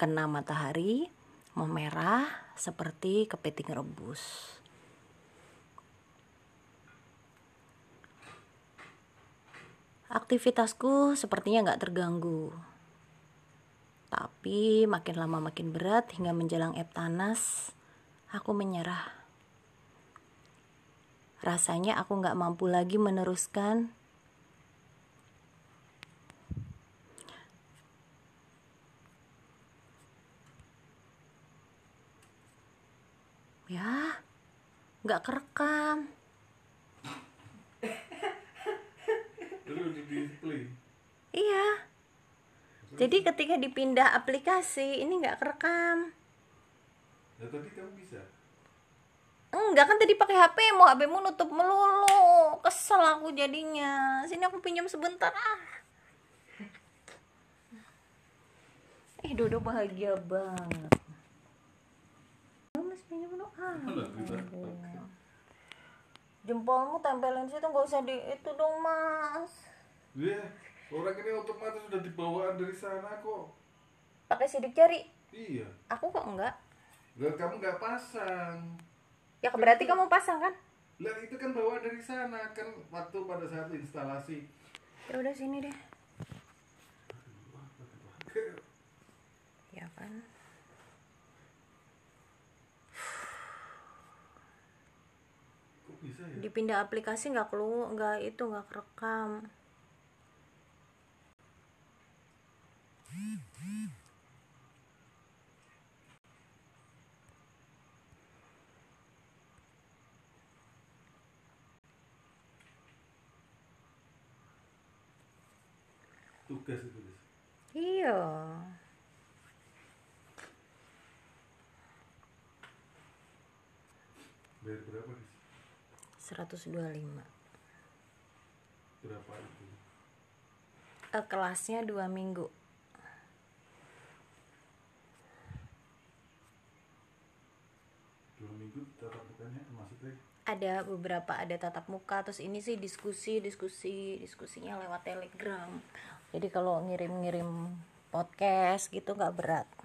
kena matahari memerah seperti kepiting rebus. Aktivitasku sepertinya nggak terganggu. Tapi makin lama makin berat hingga menjelang Eptanas, aku menyerah. Rasanya aku nggak mampu lagi meneruskan ya nggak kerekam. Lu di display. iya. Jadi ketika dipindah aplikasi ini nggak kerekam. Nah tadi kamu bisa. enggak kan tadi pakai HP mau HP mu nutup melulu. Kesel aku jadinya. Sini aku pinjam sebentar ah. Eh Dodo bahagia banget dulu ah jempolmu tempelin situ nggak usah di itu dong mas. Iya, orang ini otomatis sudah dibawaan dari sana kok. pakai sidik jari? Iya. aku kok enggak Lah kamu nggak pasang. ya berarti kamu pasang kan? Lah itu kan bawaan dari sana kan waktu pada saat instalasi. ya udah sini deh. Ya kan bisa ya? dipindah aplikasi nggak keluar nggak itu nggak kerekam Tugas itu iya Bayar berapa guys? 125 Berapa itu? Eh, kelasnya dua minggu. Dua minggu tatap mukanya maksudnya? Ada beberapa ada tatap muka terus ini sih diskusi diskusi diskusinya lewat telegram. Jadi kalau ngirim-ngirim podcast gitu nggak berat